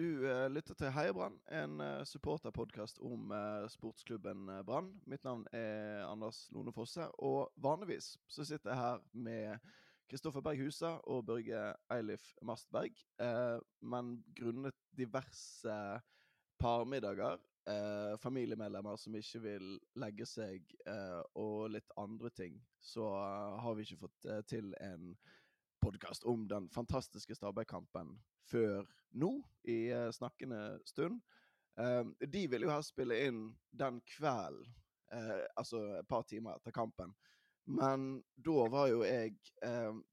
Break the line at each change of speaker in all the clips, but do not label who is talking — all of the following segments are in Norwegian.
Du uh, lytter til Heia Brann, en uh, supporterpodkast om uh, sportsklubben Brann. Mitt navn er Anders Lone Fosse, og vanligvis så sitter jeg her med Kristoffer Berg Husa og Børge Eilif Mastberg. men grunnet diverse parmiddager, familiemedlemmer som ikke vil legge seg, og litt andre ting, så har vi ikke fått til en podkast om den fantastiske Stabæk-kampen før nå, i uh, snakkende stund. Uh, de ville jo helst spille inn den kvelden, uh, altså et par timer etter kampen. Men da var jo jeg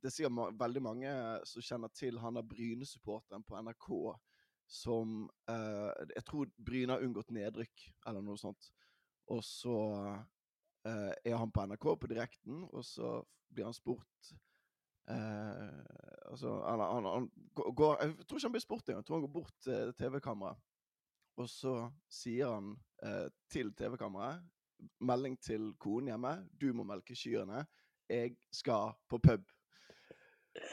Det sier veldig mange som kjenner til han der Bryne-supporteren på NRK som Jeg tror Bryne har unngått nedrykk, eller noe sånt. Og så er han på NRK på direkten, og så blir han spurt Eh, altså, han, han, han, går, Jeg tror ikke han blir spurt engang. Jeg tror han går bort til TV-kameraet. Og så sier han eh, til TV-kameraet Melding til konen hjemme. Du må melke kyrne. Jeg skal på pub.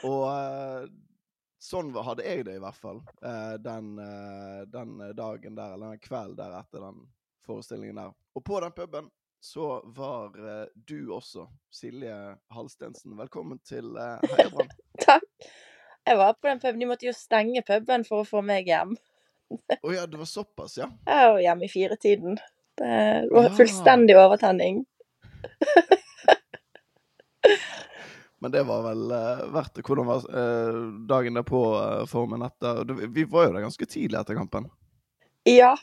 Og eh, sånn hadde jeg det i hvert fall eh, den, eh, den, dagen der, eller den kvelden der etter den forestillingen der. Og på den puben så var uh, du også, Silje Halstensen. Velkommen til uh, Heiabrann.
Takk. Jeg var på den puben. De måtte jo stenge puben for å få meg hjem.
Å oh, ja, det var såpass, ja?
Jeg var hjemme i firetiden. Det var ja. fullstendig overtenning.
Men det var vel uh, verdt det. Hvordan var uh, dagen derpå, uh, formen etter? Vi var jo der ganske tidlig etter kampen.
Ja,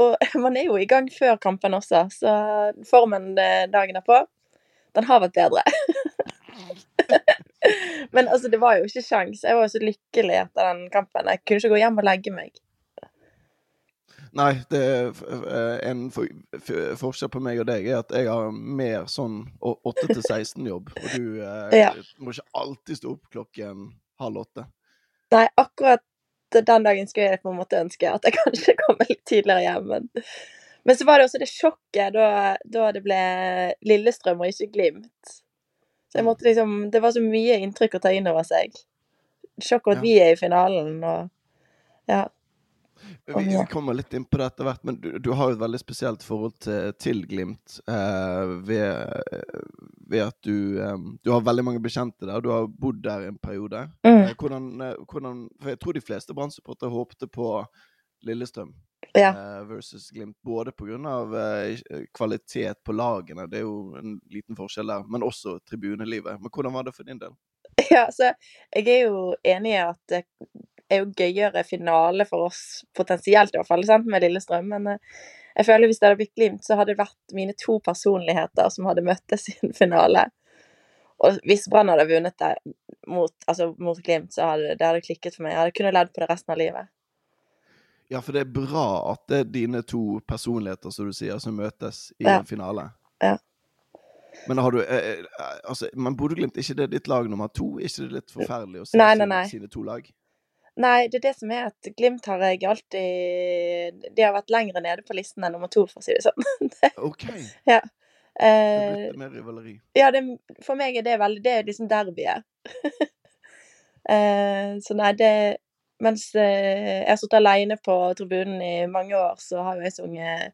og man er jo i gang før kampen også, så formen dagen derpå, den har vært bedre. Men altså, det var jo ikke sjans. Jeg var jo så lykkelig etter den kampen. Jeg kunne ikke gå hjem og legge meg.
Nei, det er eh, en forskjell på meg og deg er at jeg har mer sånn 8 til 16-jobb. Og du eh, ja. må ikke alltid stå opp klokken halv åtte.
Nei, akkurat den dagen skulle jeg på en måte ønske at jeg kanskje kommer litt tidligere hjem. Men, men så var det også det sjokket da, da, det ble Lillestrøm og ikke Glimt. Så jeg måtte liksom Det var så mye inntrykk å ta inn over seg. Sjokk over at ja. vi er i finalen og Ja.
Vi kommer litt inn på det etter hvert, men du, du, har jo et veldig spesielt forhold til, til Glimt. Eh, ved, ved, at du, du har veldig mange bekjente der. Du har bodd der en periode. Mm. Eh, hvordan, eh, hvordan, for Jeg tror de fleste brann håpte på Lillestrøm ja. Eh, versus Glimt. Både pga. Uh, kvalitet på lagene, det er jo en liten forskjell der, men også tribunelivet. Men hvordan var det for din del?
Ja, så jeg er jo enig i at det er jo gøyere finale for oss, potensielt i hvert fall, sant, med Lillestrøm. Men jeg føler hvis det hadde blitt Glimt, så hadde det vært mine to personligheter som hadde møttes i en finale. Og hvis Brann hadde vunnet det mot, altså mot Glimt, så hadde det hadde klikket for meg. Jeg hadde kunnet ledd på det resten av livet.
Ja, for det er bra at det er dine to personligheter, som du sier, som møtes i ja. en finale. Ja. Men har du eh, eh altså, Men Bodø-Glimt, ikke det ditt lag nummer to? Er ikke det litt forferdelig å se nei, nei, nei. sine to lag?
Nei, det er det som er at Glimt har jeg alltid De har vært lengre nede på listen enn nummer to, for å si det sånn.
OK.
Ja.
det blir litt mer rivaleri?
Ja, det, for meg er det veldig Det er liksom derbyet. eh, så nei, det Mens eh, jeg har sittet aleine på tribunen i mange år, så har jo jeg sunget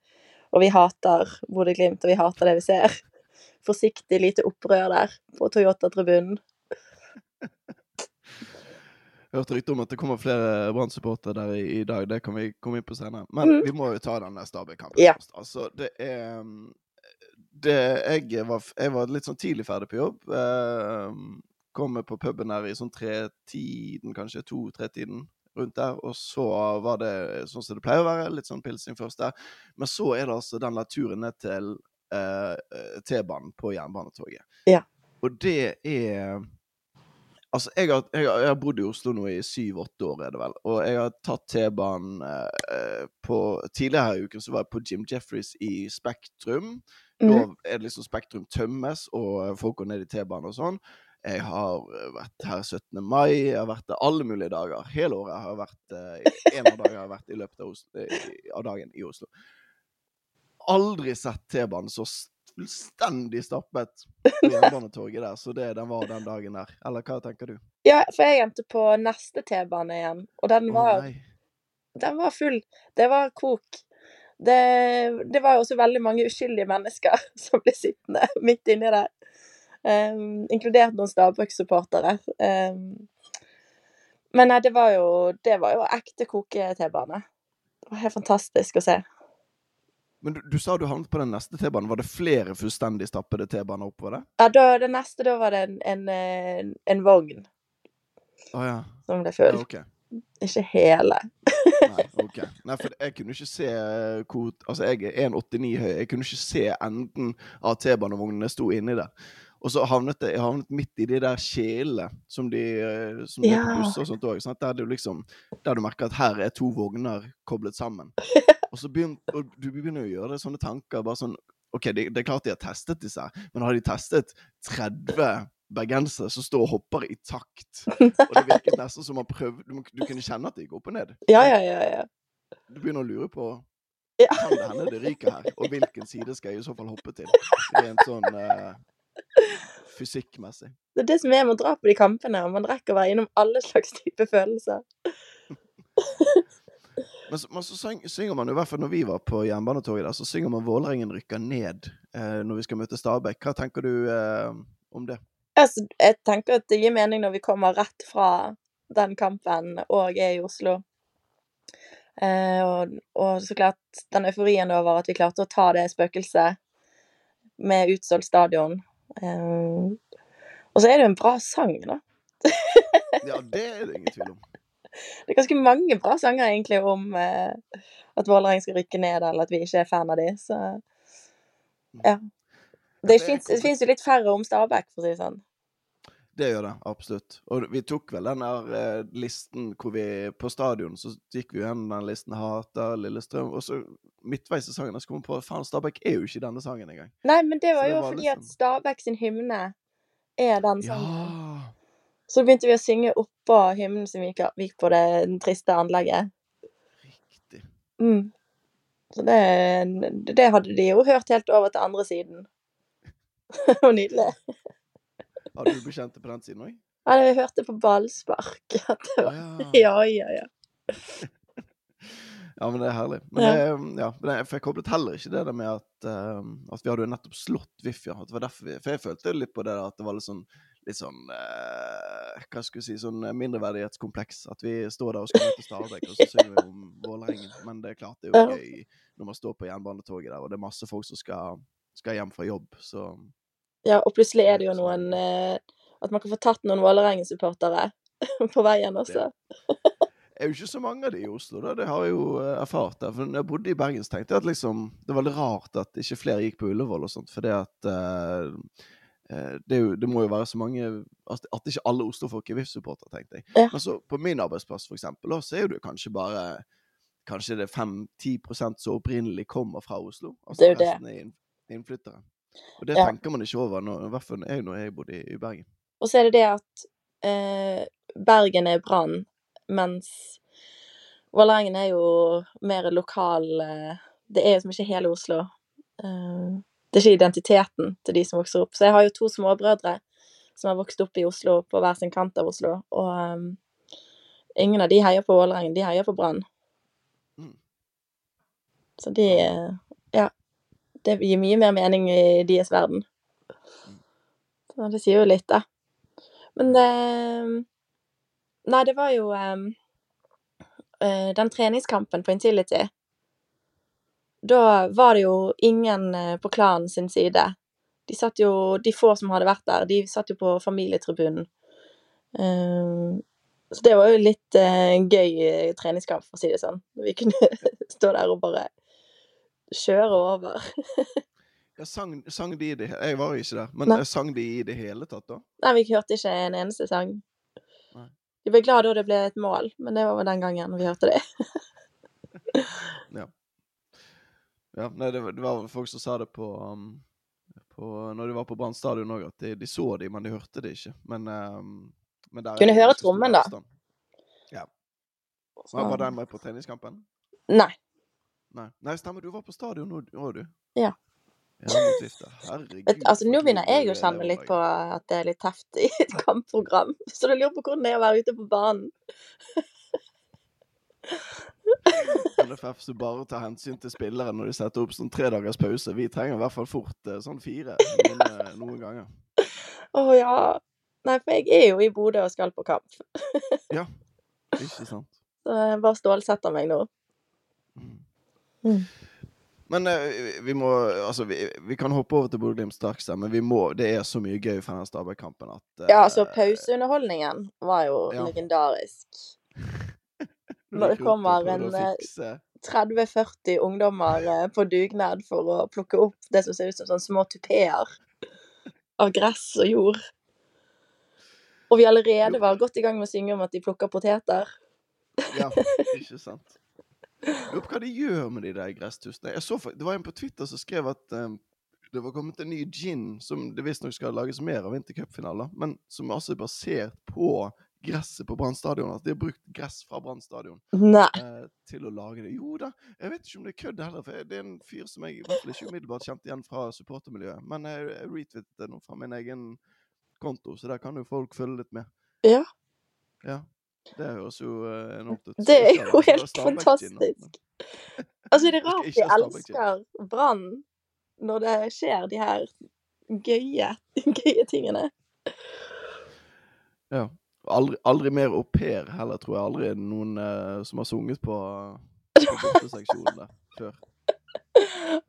Og vi hater Bodø-Glimt, og vi hater det vi ser. Forsiktig lite opprør der på Toyota-tribunen.
Hørte rykte om at det kommer flere Brann-supportere der i, i, dag. Det kan vi komme inn på senere. Men mm. vi må jo ta denne Stabæk-kampen ja. først. Altså, det er det, jeg, var, jeg, var, litt sånn tidlig ferdig på jobb. Eh, kom på puben her i sånn tre-tiden, kanskje to-tre-tiden rundt der. Og så var det sånn som det pleier å være, litt sånn pilsing først der. Men så er det altså den der turen ned til eh, T-banen på Jernbanetoget.
Ja.
Og det er Altså, jeg har, jeg, har, jeg har, bodd i Oslo nå i syv-åtte år, er det vel. Og jeg har tatt T-banen eh, på Tidligere her i uken så var jeg på Jim Jeffries i Spektrum. Mm. Er det liksom Spektrum tømmes, og folk går ned i T-banen og sånn. Jeg har vært her 17. mai, jeg har vært der alle mulige dager. Hele året har jeg vært eh, En av dagene har jeg vært i løpet av, Oslo, av dagen i Oslo. Aldri sett T-banen så fullstendig stappet på jernbanetoget der, så det den var den dagen der. Eller hva tenker du?
Ja, for jeg endte på neste T-bane igjen, og den var
oh,
Den var full. Det var kok. Det, det var jo også veldig mange uskyldige mennesker som ble sittende midt inni der. Um, inkludert noen Stabæk-supportere. Um, men nei, det var jo, det var jo ekte koke-T-bane. Det var helt fantastisk å se.
Men du, du sa du havnet på den neste T-banen. Var det flere fullstendig stappede T-baner oppover det?
Ja, da, det neste, da var det en, en, en, vogn
Å ja.
som ble
ja.
okay.
Ok.
Ikke hele.
Nei, ok. Nei, for jeg kunne ikke se eh, hvor Altså, jeg er 1,89 høy. Jeg kunne ikke se enden av T-banevognene sto inni der. Og så havnet jeg, jeg havnet midt i de der kjelene som de eh, Som er på
Ja.
busser og sånt òg. Der, du liksom, der du merker at her er to vogner koblet sammen. Og så begynner og du begynner å gjøre deg sånne tanker. bare sånn, ok, det, det er klart de har testet disse, men har de testet 30 bergensere som står og hopper i takt? Og det virket nesten som man prøvde Du, du kunne kjenne at det gikk opp og ned.
Ja, ja, ja. ja.
Du begynner å lure på Kan det hende det ryker her? Og hvilken side skal jeg i så fall hoppe til? Rent sånn uh, fysikkmessig.
Det er det som er med å dra på de kampene. Man rekker å være innom alle slags type følelser.
Men så, men så syng, synger man i hvert fall når vi var på jernbanetoget der, så synger man 'Vålerengen rykker ned' eh, når vi skal møte Stabæk. Hva tenker du eh, om det?
Altså, jeg tenker at det gir mening når vi kommer rett fra den kampen og er i Oslo. Eh, og, og så klart den euforien over at vi klarte å ta det spøkelset med utsolgt stadion. Eh, og så er det jo en bra sang, da.
Ja, det er det ingen tvil om.
Det er ganske mange bra sanger egentlig om eh, at Vålereng skal rykke ned, eller at vi ikke er fan av de, så ja. Det
det
fins jo litt færre om Stabæk, for å si det sånn.
Det gjør det, absolutt. Og vi tok vel den der eh, listen hvor vi På stadion så gikk vi gjennom den listen. Hater Lillestrøm. Og så midtveis i sangen så kom vi på faen, Stabæk er jo ikke denne sangen engang.
Nei, men det
Så
var
det
jo
var
fordi at
liksom-
Stabæk sin hymne er den sangen.
Ja!
Så begynte vi å synge oppå hymnen som gikk, gikk på det triste anlegget.
Riktig.
Mm. Så det, det hadde de jo hørt helt over til andre siden. Det var nydelig.
Hadde du bekjent det på den siden òg?
Ja, vi hørte på ballspark var
Ja.
Ja, ja, ja.
Ja, men det er herlig. Men
Ja.
det, ja, det, for jeg koblet heller ikke det der med at, uh, at vi hadde jo nettopp slått Viffia. At det var derfor vi, for jeg følte litt på det der at det var litt sånn, litt sånn eh, Hva skal jeg si Sånn mindreverdighetskompleks. At vi står der og skal møte Stabæk, og så synger vi om Vålerengen. Men det er klart det er jo gøy når man står på jernbanetoget der, og det er masse folk som skal, skal hjem fra jobb. Så
ja. Og plutselig er det jo noen eh, At man kan få tatt noen Vålerengen-supportere på veien også.
Det er jo ikke så mange av de i Oslo, da. Det har jeg jo eh, erfart. der. For når jeg bodde i Bergen, så tenkte jeg at liksom, det var litt rart at ikke flere gikk på Ullevål og sånt. For det at eh, eh, det, er jo, det må jo være så mange At, at ikke alle Oslo-folk er VIF-supportere, tenkte jeg.
Ja.
Men så på min arbeidsplass, for eksempel, så er jo det kanskje bare Kanskje det er 5-10% som opprinnelig kommer fra Oslo. Altså
Det er jo det.
resten er innflyttere. Og det
Ja.
tenker man ikke over, når, i hvert fall jeg når jeg bodde i, i Bergen.
Og så er det det at eh, Bergen er Brann, mens Vålerengen er jo mer lokal eh, Det er jo som ikke hele Oslo. Eh, det er ikke identiteten til de som vokser opp. Så jeg har jo to småbrødre som har vokst opp i Oslo, på hver sin kant av Oslo, og um, ingen av de heier på Vålerengen, de heier på Brann.
Mm.
Så de eh, Ja. Det gir mye mer mening i deres verden. Så det sier jo litt, da. Men det Nei, det var jo eh, den treningskampen på Intility. Da var det jo ingen eh, på klanen sin side. De satt jo De få som hadde vært der, de satt jo på familietribunen. Eh, så det var jo litt eh, gøy eh, treningskamp, for å si det sånn. Vi kunne stå der og bare kjøre over.
Ja, sang, sang de i det Jeg var jo ikke der, men
Nei.
sang de i det hele tatt, da?
Nei, vi hørte ikke en eneste sang.
Nei.
Vi ble glad da det ble et mål, men det var den gangen vi hørte det.
Ja, nei, det, var- det var folk som sa det på, um, på Når de var på Brann stadion òg, at de, de så de, men de hørte det ikke. Men, um, men der er
Kunne høre trommen, da.
Ja. Men Var den med på treningskampen?
Nei.
Nei. Nei, stemmer, du var på stadion nå òg, du.
Ja.
Ja. Herregud.
Altså, nå begynner jeg å kjenne litt på at det er litt teft i et kampprogram. Så du lurer på hvordan det er å være ute på banen.
NFF som bare tar hensyn til spillere når de setter opp sånn tre dagers pause. Vi trenger i hvert fall fort eh, sånn fire noen, eh, noen ganger.
Å ja. Nei, for jeg er jo i Bodø og skal på kamp.
ja, Ikke sant?
Så jeg bare stålsetter meg nå.
Mm.
Mm.
Men eh, vi må Altså, vi, vi kan hoppe over til Bodø-Glimt straks, men vi må Det er så mye gøy for den Stabæk-kampen at
Ja, altså, pauseunderholdningen var jo
Ja.
legendarisk. Når det kommer en,
å
eh,
fikse
30-40 ungdommer eh, på dugnad for å plukke opp det som ser ut som sånne små tupeer av gress og jord. Og vi allerede var godt i gang med å synge om at de plukker poteter.
Ja, ikke sant? Lurer på hva de gjør med de der gresstussene. Jeg så, det var en på Twitter som skrev at um, det var kommet en ny gin som det visstnok skal lages mer av vintercupfinaler, men som altså er basert på gresset på Brann stadion. At de har brukt gress fra Brann stadion eh, til å lage det. Jo da, jeg vet ikke om det er kødd heller, for det er en fyr som jeg i hvert fall ikke umiddelbart kjente igjen fra supportermiljøet. Men jeg, jeg retweetet det nå fra min egen konto, så der kan jo folk følge litt med.
Ja.
Ja. Det høres jo eh, enormt ut.
Det er jo helt fantastisk. Altså, det er rart de elsker Brann når det skjer de her gøye, gøye tingene.
Ja. Aldri, aldri mer au pair heller, tror jeg. Aldri noen eh, som har sunget på, på borteseksjonen der før.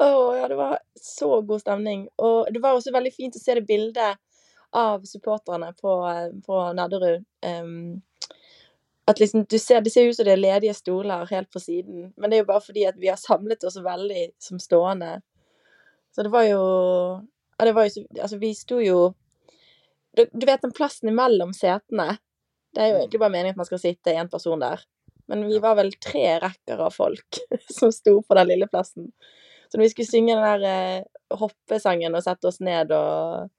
Å ja, det var så god stemning. Og det var også veldig fint å se det bildet av supporterne på, eh, på Nadderud. Um, at liksom, du ser, Det ser ut som det er ledige stoler helt på siden, men det er jo bare fordi at vi har samlet oss veldig som stående. Så det var jo Ja, det var jo Altså, vi sto jo Du, du vet den plassen imellom setene. Det er jo
Mm.
egentlig bare meningen at man skal sitte én person der. Men vi var vel tre rekker av folk som sto på den lille plassen. Så når vi skulle synge den der eh, hoppesangen og sette oss ned og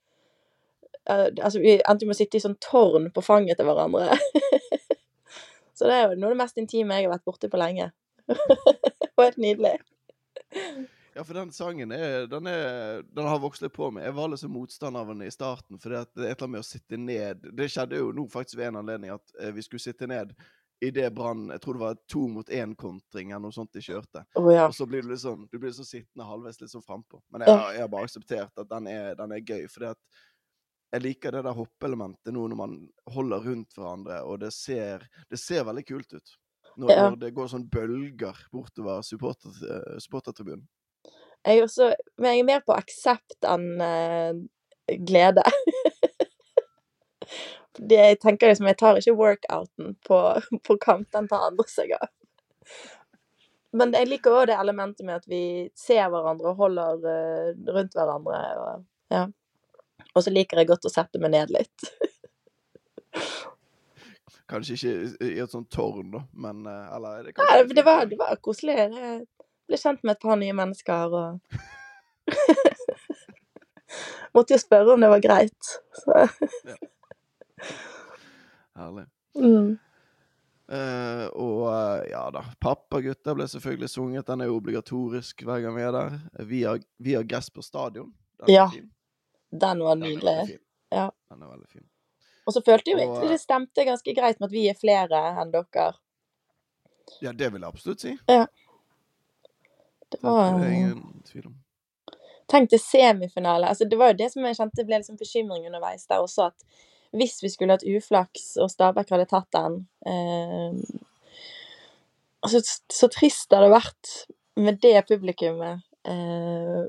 eh, Altså, vi endte med å sitte i sånn tårn på fanget til hverandre. Så det er jo noe av det mest intime jeg har vært borti på lenge. Og helt nydelig.
Ja, for den sangen er, den, er, den har vokst litt på meg. Jeg var litt så motstander av den i starten, for det er et eller annet med å sitte ned Det skjedde jo nå faktisk ved en anledning at eh, vi skulle sitte ned i det Brann Jeg tror det var to mot én-kontring eller noe sånt de kjørte.
Oh, ja.
Og så blir du litt sånn Du blir sånn sittende halvveis litt sånn frampå. Men jeg, jeg har bare akseptert at den er, den er gøy, fordi at jeg liker det der hoppelementet nå når man holder rundt hverandre, og det ser, det ser veldig kult ut. Når,
Ja.
når det går sånn bølger bortover supporter, eh, supportertribunen.
Jeg er også Men jeg er mer på aksept enn eh, glede. Fordi jeg tenker liksom Jeg tar ikke workouten på, på kamp, den tar andre seg av. Men jeg liker òg det elementet med at vi ser hverandre og holder eh, rundt hverandre. Og, ja. og så liker jeg godt å sette meg ned litt.
Kanskje ikke i- et sånt tårn, da, men eh, Eller det,
Nei, det, var, det var koselig. Ble kjent med et par nye mennesker og Måtte jo spørre om det var greit. Så.
Herlig.
Mm.
Uh, og uh, ja da. 'Pappagutter' ble selvfølgelig sunget. Den er jo obligatorisk hver gang vi er der. Vi har, vi gress på stadion. Den
Ja. Den var nydelig. Ja.
Den er veldig fin.
Og så følte jeg jo egentlig det stemte ganske greit med at vi er flere enn dere.
Ja, det vil jeg absolutt si.
Det
Det
var
er ingen tvil om.
Tenk til semifinale. Altså, det var jo det som jeg kjente ble liksom bekymring underveis der også, at hvis vi skulle hatt uflaks, og Stabæk hadde tatt den eh, altså, Så trist det hadde vært med det publikummet eh,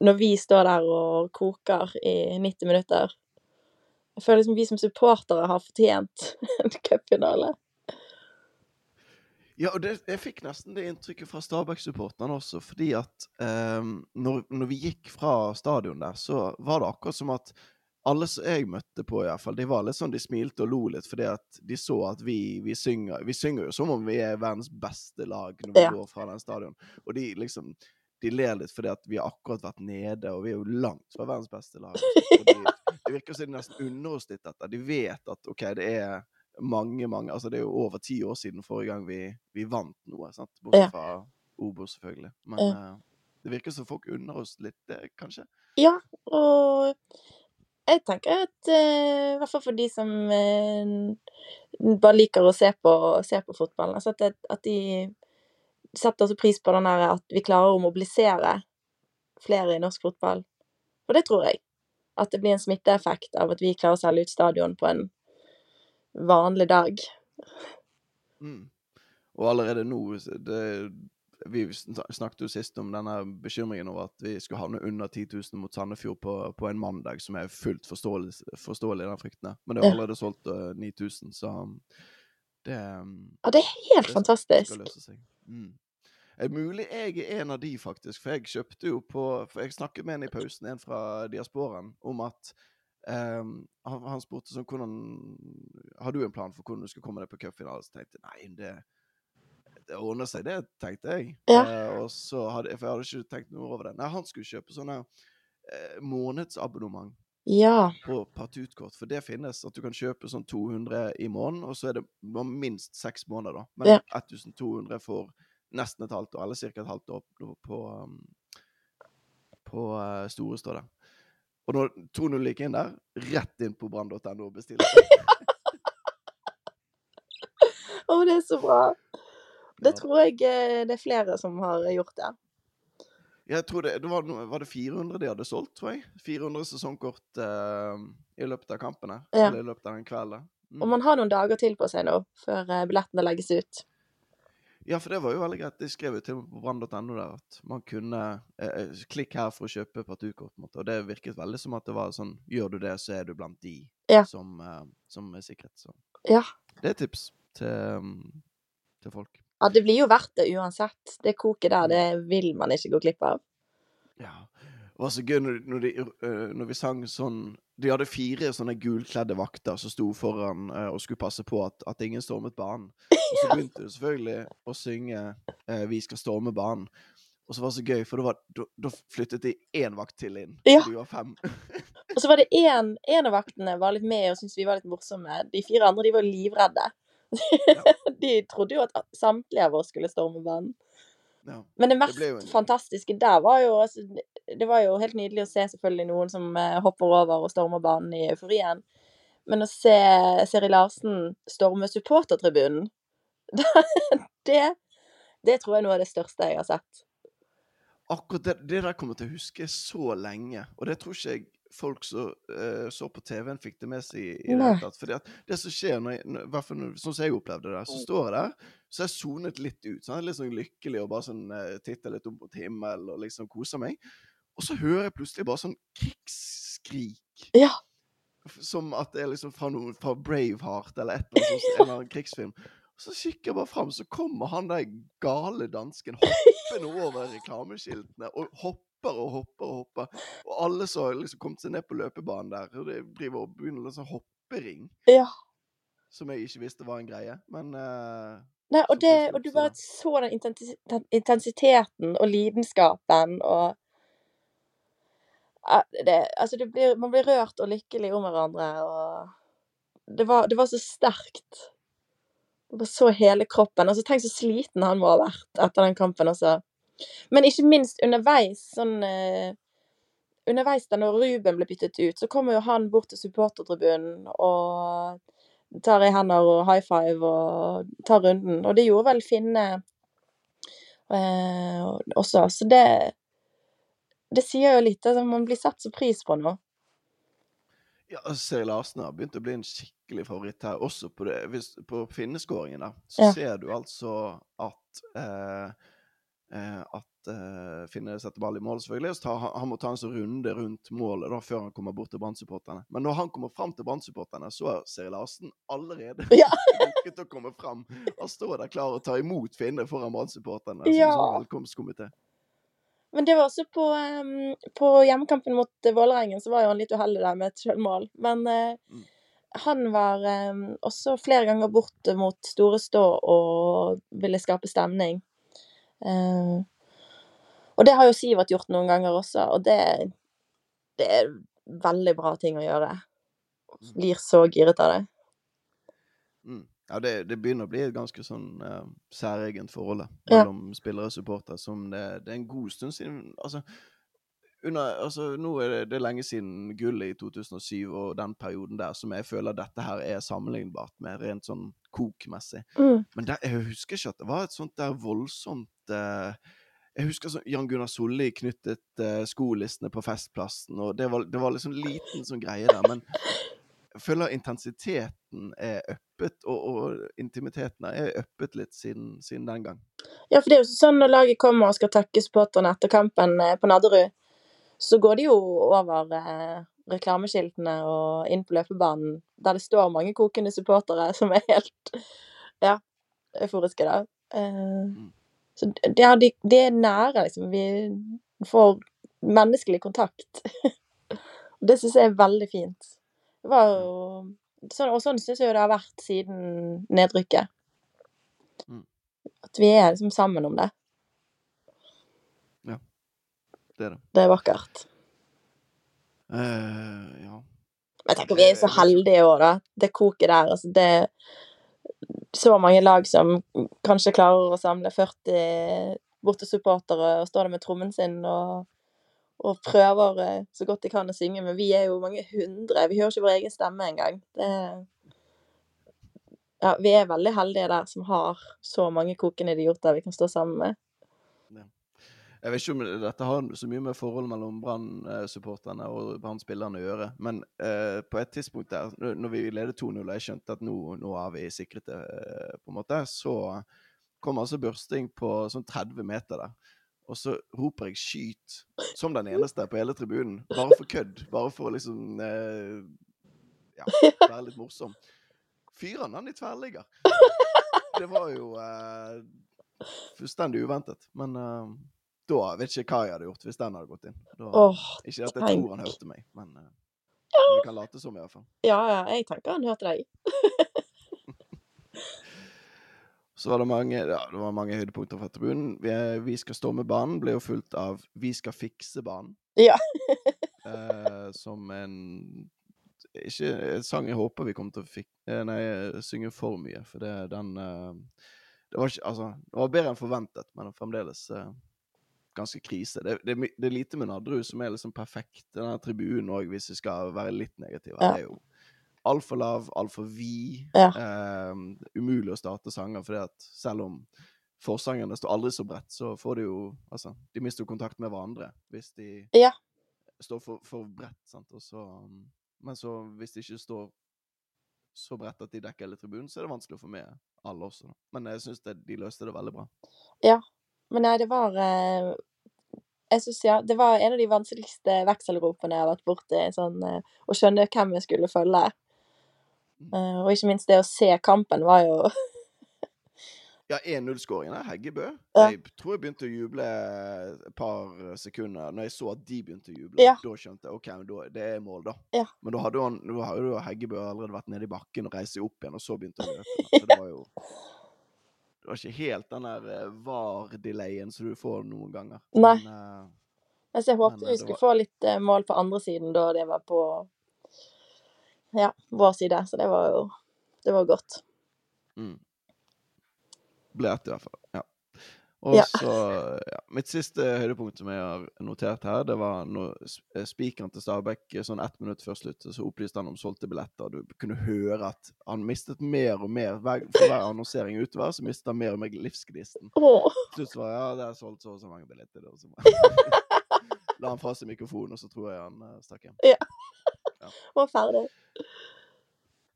når vi står der og koker i 90 minutter. Jeg føler liksom vi som supportere har fortjent en cupfinale.
Ja, og det, jeg fikk nesten det inntrykket fra Stabæk-supporterne også, fordi at eh, når, når vi gikk fra stadion der, så var det akkurat som at alle som jeg møtte på, i hvert fall, de var litt sånn, de smilte og lo litt, fordi at de så at vi, vi synger Vi synger jo som om vi er verdens beste lag når vi
Ja.
går fra den stadion. Og de liksom De ler litt fordi at vi har akkurat vært nede, og vi er jo langt fra verdens beste lag. De, det virker som de nesten unner oss litt dette. De vet at OK, det er mange, mange Altså, det er jo over ti år siden forrige gang vi, vi vant noe, sant? Bortsett fra Obos, selvfølgelig. Men
Ja.
uh, det virker som folk unner oss litt det, kanskje.
Ja, og jeg tenker at I hvert fall for de som uh, bare liker å se på, se på fotballen. Altså at, at de setter også pris på den der at vi klarer å mobilisere flere i norsk fotball. Og det tror jeg. At det blir en smitteeffekt av at vi klarer å selge ut stadion på en vanlig dag.
Mm. Og allerede nå det, Vi snakket jo sist om denne bekymringen over at vi skulle havne under 10 000 mot Sandefjord på, på en mandag, som er fullt forståelig, forståelig den frykten. Men det er allerede solgt uh, 9000, så det
Ja, det er helt det fantastisk.
Mm. Er mulig jeg er en av de, faktisk? For jeg kjøpte jo på For jeg snakket med en i pausen, en fra Diasporen, om at um, han, han, spurte sånn hvordan Har du en plan for hvordan du skal komme deg på cupfinalen? Så tenkte jeg nei, det det ordner seg, det tenkte jeg.
Ja.
Uh, og så hadde, for jeg hadde ikke tenkt noe over det. Nei, han skulle kjøpe sånne uh, månedsabonnement
ja.
på partutkort. For det finnes at du kan kjøpe sånn 200 i måneden, og så er det minst seks måneder, da. Men
Ja.
1200 for nesten et halvt år, eller ca. et halvt år på, på, um, på uh, Store står det. Og når 200 gikk inn der, rett inn på brann.no og bestilte.
Å, det er så bra. Det tror jeg eh, det er flere som har gjort det.
Jeg tror det, det var, var det 400 de hadde solgt, tror jeg. 400 sesongkort eh, i løpet av kampene.
Ja.
Eller i løpet av den kvelden. Mm.
Og man har noen dager til på seg nå, før eh, billettene legges ut.
Ja, for det var jo veldig greit. De skrev jo til meg på brann.no der at man kunne eh, eh, Klikk her for å kjøpe partukort. på en måte. Og det virket veldig som at det var sånn Gjør du det, så er du blant de
Ja.
som, eh, som er sikret. Så
Ja.
det er tips til, um, til folk.
ja, det blir jo verdt det uansett. Det koket der, det vil man ikke gå glipp av.
Ja. Det var så gøy når, når, de, øh, når vi sang sånn De hadde fire sånne gulkledde vakter som sto foran uh, og skulle passe på at, at ingen stormet banen. Og så begynte de selvfølgelig å synge uh, 'Vi skal storme banen'. Og så var det så gøy, for da, flyttet de én vakt til inn.
Ja.
Så de var fem.
Og så var det én En av vaktene var litt med og syntes vi var litt morsomme. De fire andre de var livredde. de trodde jo at samtlige av oss skulle storme banen.
Ja.
Men det mest
det en-
fantastiske der var jo altså, Det var jo helt nydelig å se selvfølgelig noen som eh, hopper over og stormer banen i euforien. Men å se Seri Larsen storme supportertribunen det, det tror jeg er noe av det største jeg har sett.
Akkurat det, det der kommer jeg til å huske så lenge. Og det tror ikke jeg folk som uh, så på TV-en fikk det med seg i, i det hele tatt. Fordi at det som skjer, når jeg, når, sånn som jeg opplevde det, så står jeg der, så jeg sonet litt ut. sånn, Litt sånn lykkelig og bare sånn uh, titter litt opp mot himmelen og liksom koser meg. Og så hører jeg plutselig bare sånn krigsskrik.
Ja.
Som at det er liksom fra, noe, fra Braveheart eller et eller annet sånt, en eller annen krigsfilm. Så kikker jeg bare fram, så kommer han der gale dansken hoppende over reklameskiltene. Og hopper og hopper og hopper. Og alle som har liksom kommet seg ned på løpebanen der, og det driver og begynner en sånn hoppering.
Ja.
Som jeg ikke visste var en greie. Men uh,
Nei, og, det, og du bare så den intensiteten og lidenskapen og det, Altså, det blir, man blir rørt og lykkelig om hverandre, og det var, det var så sterkt. man bare så hele kroppen. Altså, tenk så sliten han må ha vært etter den kampen også. Men ikke minst underveis, sånn eh, Underveis da når Ruben ble byttet ut, så kommer jo han bort til supportertribunen og tar i hender og high five og tar runden. Og det gjorde vel Finne eh, også. Så det Det sier jo litt. Altså, man blir satt så pris på nå.
ja, altså, Seri Larsen har begynt å bli en skikkelig favoritt her. Også på, det, hvis, på finneskåringen der, så
Ja.
ser du altså at eh, At eh, Finne setter ball i mål, selvfølgelig. og tar, han, han må ta en sånn runde rundt målet da, før han kommer bort til Brann-supporterne. Men når han kommer fram til Brann-supporterne, så er Seri Larsen allerede
Ja.
å komme fram. Han står der klar og tar imot Finne foran. Som
Ja.
en sånn velkomstkomité.
Men det var også på, um, på hjemmekampen mot eh, Vålerengen, så var jo han litt uheldig der med et selvmål. Men uh,
Mm.
han var um, også flere ganger bort mot Storestå og ville skape stemning. Eh, og det har jo Sivert gjort noen ganger også, og det, det er veldig bra ting å gjøre. Blir så giret av det.
Mm. Ja, det, det begynner å bli et ganske sånn uh, særegent forhold mellom
Ja.
spillere og supporter, som det, det er en god stund siden Altså, under, altså nå er det, det er lenge siden gullet i 2007 og den perioden der som jeg føler dette her er sammenlignbart med, rent sånn kokmessig.
Mm.
Men der, jeg husker ikke at det var et sånt der voldsomt Jeg husker sånn Jan Gunnar Solli knyttet eh, skolissene på Festplassen, og det var, det var liksom liten sånn greie der. Men jeg føler intensiteten er uppet, og, og intimiteten er uppet litt siden, siden den gang.
Ja, for det er jo sånn når laget kommer og skal takke supporterne etter kampen eh, på Nadderud, så går de jo over eh, reklameskiltene og inn på løpebanen, der det står mange kokende supportere som er helt ja, euforiske, da. Eh, så det, er, de, de er nære, liksom. Vi får menneskelig kontakt. Og det syns jeg er veldig fint. Det var jo sånn, Og sånn syns jeg det har vært siden nedrykket.
Mm.
At vi er liksom sammen om det. Ja.
Det er det.
Det er vakkert.
Uh, ja.
Men jeg tenker vi er jo så heldige òg, da. Det koket der. Altså, det så mange lag som kanskje klarer å samle 40 bortesupportere og står der med trommen sin og, og prøver eh, så godt de kan å synge. Men vi er jo mange hundre. Vi hører ikke vår egen stemme engang. Det ja, vi er veldig heldige der som har så mange kokende idioter vi kan stå sammen med.
Jeg vet ikke om dette har så mye med forholdet mellom Brann-supporterne og Brann-spillerne å gjøre, men eh, på et tidspunkt der, når- vi ledet 2-0 og jeg skjønte at nå, nå har vi sikret det, eh, på en måte, så kom altså Børsting på sånn 30 meter der. Og så roper jeg 'skyt' som den eneste på hele tribunen. Bare for kødd. Bare for å liksom eh, ja, være litt morsom. Fyrer han den i tverrligger? Det var jo eh, fullstendig uventet. Men eh, da vet ikke hva jeg hadde gjort hvis den hadde gått inn. Da,
oh,
ikke at jeg
tenk.
tror han hørte meg, men eh, vi kan late som, i hvert fall.
ja, ja, jeg tenker han hørte deg.
Så var det mange, ja, det var mange høydepunkter fra tribunen. Vi, vi skal storme banen ble jo fulgt av Vi skal fikse banen.
Ja.
uh, som en Ikke en sang jeg håper vi kommer til å fik, eh, nei, synge for mye, for det, den uh, Det var ikke Altså, det var bedre enn forventet, men fremdeles eh, ganske krise. Det, det, det er lite med Nadderud som er liksom perfekt. Denne tribunen òg, hvis vi skal være litt negative.
Ja.
Er jo altfor lav, altfor vid.
Ja.
Eh, umulig å starte sanger, fordi at selv om forsangerne står aldri så bredt, så får de jo Altså, de mister jo kontakt med hverandre hvis de
Ja.
står for, for bredt, sant. Og så, um, men så hvis de ikke står så bredt at de dekker hele tribunen, så er det vanskelig å få med alle også. Men jeg syns de løste det veldig bra. Ja.
Men nei, det var eh, Jeg synes, ja, det var en av de vanskeligste vekselropene jeg har vært borti. Sånn, eh, å skjønne hvem jeg skulle følge. Eh, og ikke minst det å se kampen var jo
Ja, 1-0-skåringen er Heggebø. Jeg tror jeg begynte å juble et par sekunder når jeg så at de begynte å juble.
Ja.
Da skjønte jeg OK, da, det er mål, da.
Ja.
Men da hadde, han, da hadde jo Heggebø allerede vært nede i bakken og reist seg opp igjen, og så begynte å løpe. Så det var jo Det var ikke helt den der eh, var-delayen som du får noen ganger.
Nei.
Men, uh,
Altså, jeg håpet
eh,
vi skulle
var-
få litt uh, mål på andre siden da det var på Ja, vår side. Så det var jo Det var godt.
Mm. Ble ett, i hvert fall. Ja. Og
Ja.
så ja. Mitt siste høydepunkt som jeg har notert her, det var når eh, spikeren til Stabæk eh, sånn ett minutt før slutt, så opplyste han om solgte billetter. Du kunne høre at han mistet mer og mer. Hver, for hver annonsering utover, så mistet han mer og mer livsgnisten. Til slutt var ja, det er solgt så og så mange billetter. Og så la han fra seg mikrofonen, og så tror jeg han eh, stakk hjem.
var ferdig.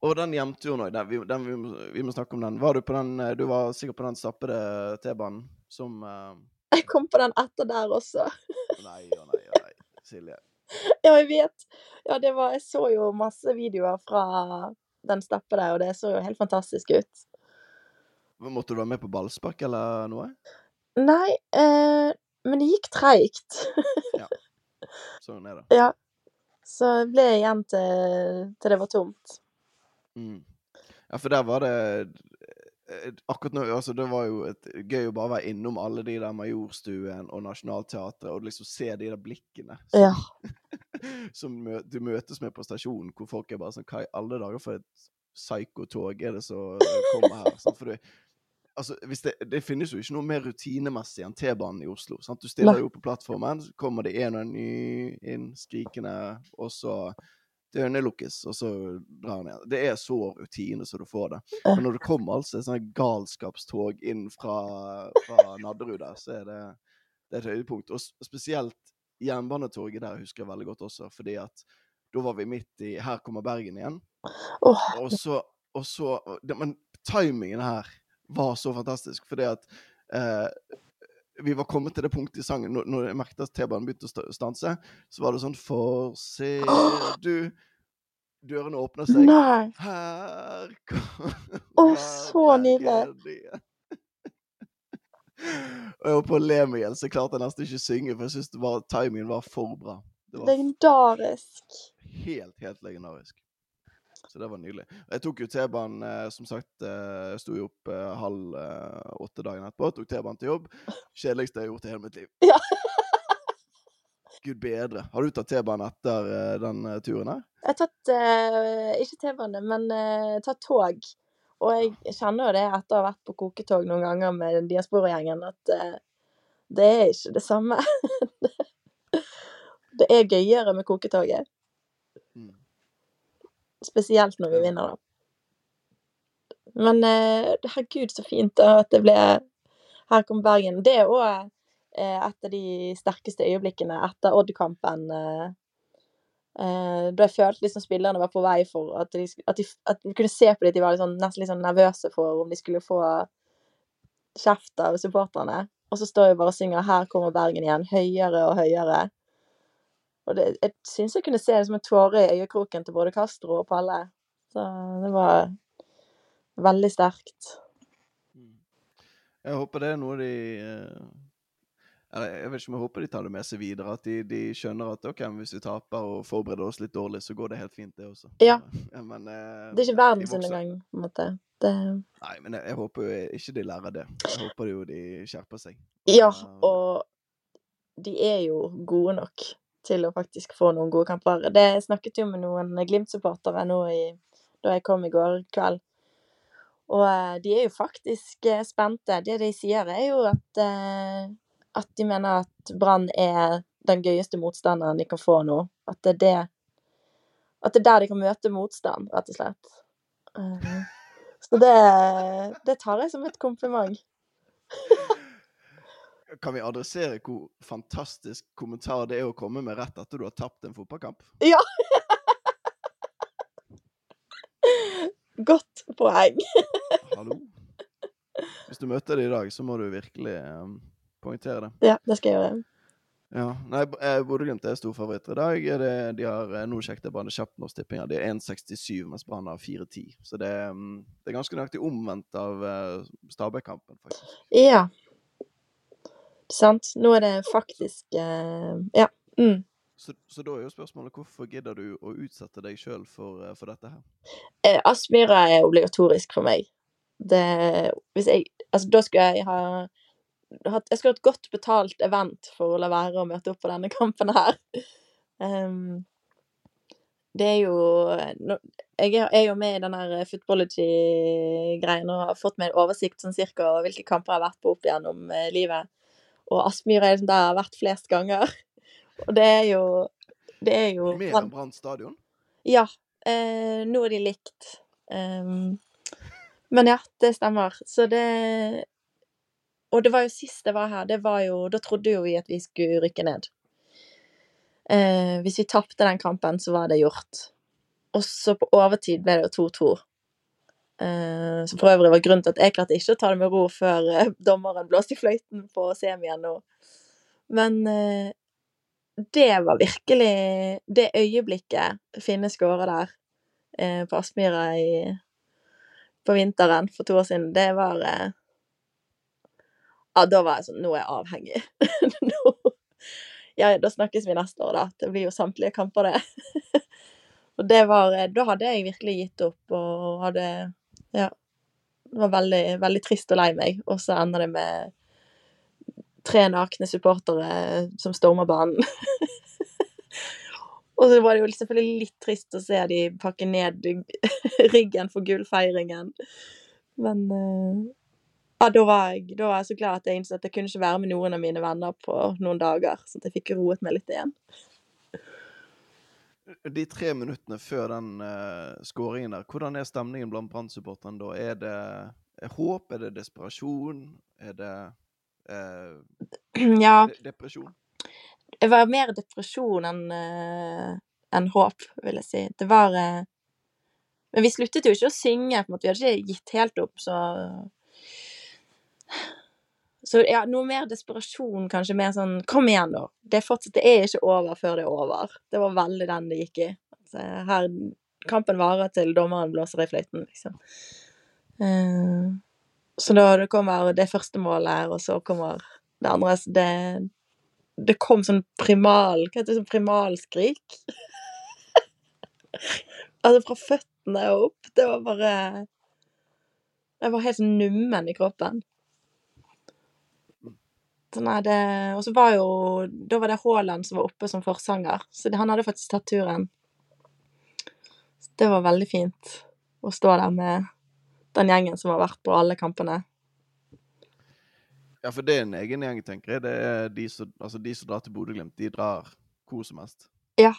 Og den hjemturen òg. Vi- vi, vi må snakke om den. Var du på den eh, Du var sikkert på den stappede T-banen som uh...
Jeg kom på den etter der også.
Nei og nei og nei. Silje.
Ja, jeg vet. Ja, det var Jeg så jo masse videoer fra den stappede, og det så jo helt fantastisk ut.
Måtte du være med på ballspark eller noe?
Nei, eh, men det gikk treigt.
Sånn er det.
Ja. Så jeg ble igjen til, til det var tomt.
Mm. Ja, for der var det eh, Akkurat nå altså Det var jo et, gøy å bare være innom alle de der Majorstuen og Nationaltheatret og liksom se de der blikkene som,
Ja.
som mø du møtes med på stasjonen, hvor folk er bare sånn Hva i alle dager for et psykotog er det som kommer her? Sånn, For det, altså, det, det finnes jo ikke noe mer rutinemessig enn T-banen i Oslo. Sant? Du stiller jo på plattformen, så kommer det en og en ny inn skrikende, og så dørene lukkes, og så drar han igjen. Det er så rutine så du får det. Men når det kommer altså et sånt galskapstog inn fra, fra Nadderud der, så er det, det er et høydepunkt. Og spesielt jernbanetoget der husker jeg veldig godt også, fordi at da var vi midt i Her kommer Bergen igjen. Og så, og så det, Men timingen her var så fantastisk, fordi at eh, vi var kommet til det punktet i sangen når, når jeg merket at T-banen begynte å stanse, så var det sånn For ser du Dørene åpner seg.
nei.
Her kommer
Å, så nydelig.
Og jeg var på å le meg i hjel, så jeg klarte nesten ikke å synge, for jeg syntes timingen var for bra. Det var
Legendarisk.
helt, helt legendarisk. Så det var nydelig. Jeg tok jo T-banen, eh, som sagt, eh, jeg sto jo opp eh, halv eh, åtte dagen etterpå. Tok T-banen til jobb. Kjedeligste jeg har gjort i hele mitt liv.
Ja.
Gud bedre. Har du tatt T-banen etter eh, den eh, turen her?
Jeg har tatt eh, ikke T-bane, men eh, tatt tog. Og jeg kjenner jo det etter å ha vært på koketog noen ganger med diasporagjengen, at eh, det er ikke det samme. det er gøyere med koketoget. Spesielt når vi vinner, da. Men eh, herregud, så fint da at det ble Her kom Bergen. Det er òg eh, et av de sterkeste øyeblikkene etter Odd-kampen. Eh, eh, da jeg følte liksom spillerne var på vei for at, de, at, de, at du kunne se på dem at de var sånn, nesten litt sånn nervøse for om de skulle få kjeft av supporterne. Og så står jeg bare og synger 'Her kommer Bergen igjen', høyere og høyere. Og det, jeg syns jeg kunne se det som en tåre i øyekroken til både Castro og Palle. Så det var veldig sterkt.
Mm. Jeg håper det er noe de eh, Jeg vet ikke om jeg håper de tar det med seg videre. At de, de skjønner at ok, hvis vi taper og forbereder oss litt dårlig, så går det helt fint, det også.
Ja.
men, eh,
Det er ikke
verdens
verdensundergang, på en måte. Det,
Nei, men jeg, jeg håper jo ikke de lærer det. Jeg håper jo de skjerper seg.
ja,
Eh,
og de er jo gode nok til å faktisk få noen gode kamper. Det jeg snakket jo med noen Glimt-supportere nå i, da jeg kom i går kveld. Og eh, de er jo faktisk eh, spente. Det de sier, er jo at, eh, at de mener at Brann er den gøyeste motstanderen de kan få nå. At det er det At det er der de kan møte motstand, rett og slett. Så det, det tar jeg som et kompliment.
Kan vi adressere hvor fantastisk kommentar det er å komme med rett etter du har tapt en fotballkamp?
Ja! Godt poeng.
Hallo? Hvis du møter det i dag, så må du virkelig um, poengtere det.
Ja, det skal jeg gjøre.
Ja, nei, eh, Bodø-Glimt er storfavoritter i dag. Det, de har eh, nå sjekket jeg bare kjapt Norsk Tipping. De er 1,67, mens Brann har 4,10. Så det, mm, det er ganske nøyaktig omvendt av uh, Stabæk-kampen, faktisk.
Ja. Sant. Nå er det faktisk eh, Ja. Mm.
Så, så da er jo spørsmålet hvorfor gidder du å utsette deg sjøl for, eh, for dette her?
Eh, Aspmyra er obligatorisk for meg. Det Hvis jeg Altså, da skulle jeg ha hatt, Jeg skulle hatt godt betalt event for å la være å møte opp på denne kampen her. Um, det er jo nå- Jeg er, jo med i den her footballogy-greien og har fått meg en oversikt sånn cirka hvilke kamper jeg har vært på opp igjennom eh, livet. Og Aspmyra er liksom der jeg har vært flest ganger. Og det er jo Det er jo
Mer enn Brann stadion?
ja. Eh, nå er de likt. Um, men ja, det stemmer. Så det Og det var jo sist jeg var her, det var jo Da trodde jo vi at vi skulle rykke ned. Eh, hvis vi tapte den kampen, så var det gjort. Og så på overtid ble det jo 2-2. Eh, som for øvrig var grunnen til at jeg klarte ikke å ta det med ro før eh, dommeren blåste i fløyten på semien nå. Men eh, det var virkelig det øyeblikket Finne skåra der på Aspmyra på vinteren for to år siden. Det var Ja, da var jeg sånn Nå er jeg avhengig. nå, ja, da snakkes vi neste år, da. Det blir jo samtlige kamper, det. og det var Da hadde jeg virkelig gitt opp og hadde Ja. Det var veldig, veldig trist og lei meg. Og så ender det med tre nakne supportere som stormer banen. Og så var det jo selvfølgelig litt trist å se de pakke ned ryggen for gullfeiringen. Men eh, ja, da var, jeg, da var jeg så glad at jeg innså at jeg kunne ikke være med noen av mine venner på noen dager. Så jeg fikk roet meg litt igjen.
De tre minuttene før den uh, skåringen der, hvordan er stemningen blant Brann-supporterne da? Er det er håp? Er det desperasjon? Er det uh,
Ja,
depresjon?
det var mer depresjon enn uh, en håp, vil jeg si. Det var eh, Men vi sluttet jo ikke å synge, på en måte. Vi hadde ikke gitt helt opp, så Så ja, noe mer desperasjon, kanskje mer sånn Kom igjen, da. Det er fortsatt Det er ikke over før det er over. Det var veldig den det gikk i. Altså, her Kampen varer til dommeren blåser i fløyten, liksom. Uh, så da det kommer det første målet, og så kommer det andre Det det kom sånn primal Hva heter det? Sånn primalskrik. altså fra føttene og opp. Det var bare Jeg var helt nummen i kroppen. Nei, det Og så var jo Da var det Haaland som var oppe som forsanger, så det, han hadde faktisk tatt turen. Så det var veldig fint å stå der med den gjengen som har vært på alle kampene.
Ja, for det er en egen gjeng, tenker jeg. Det er de som, altså de som drar til Bodø-Glimt, de drar hvor som helst. Ja.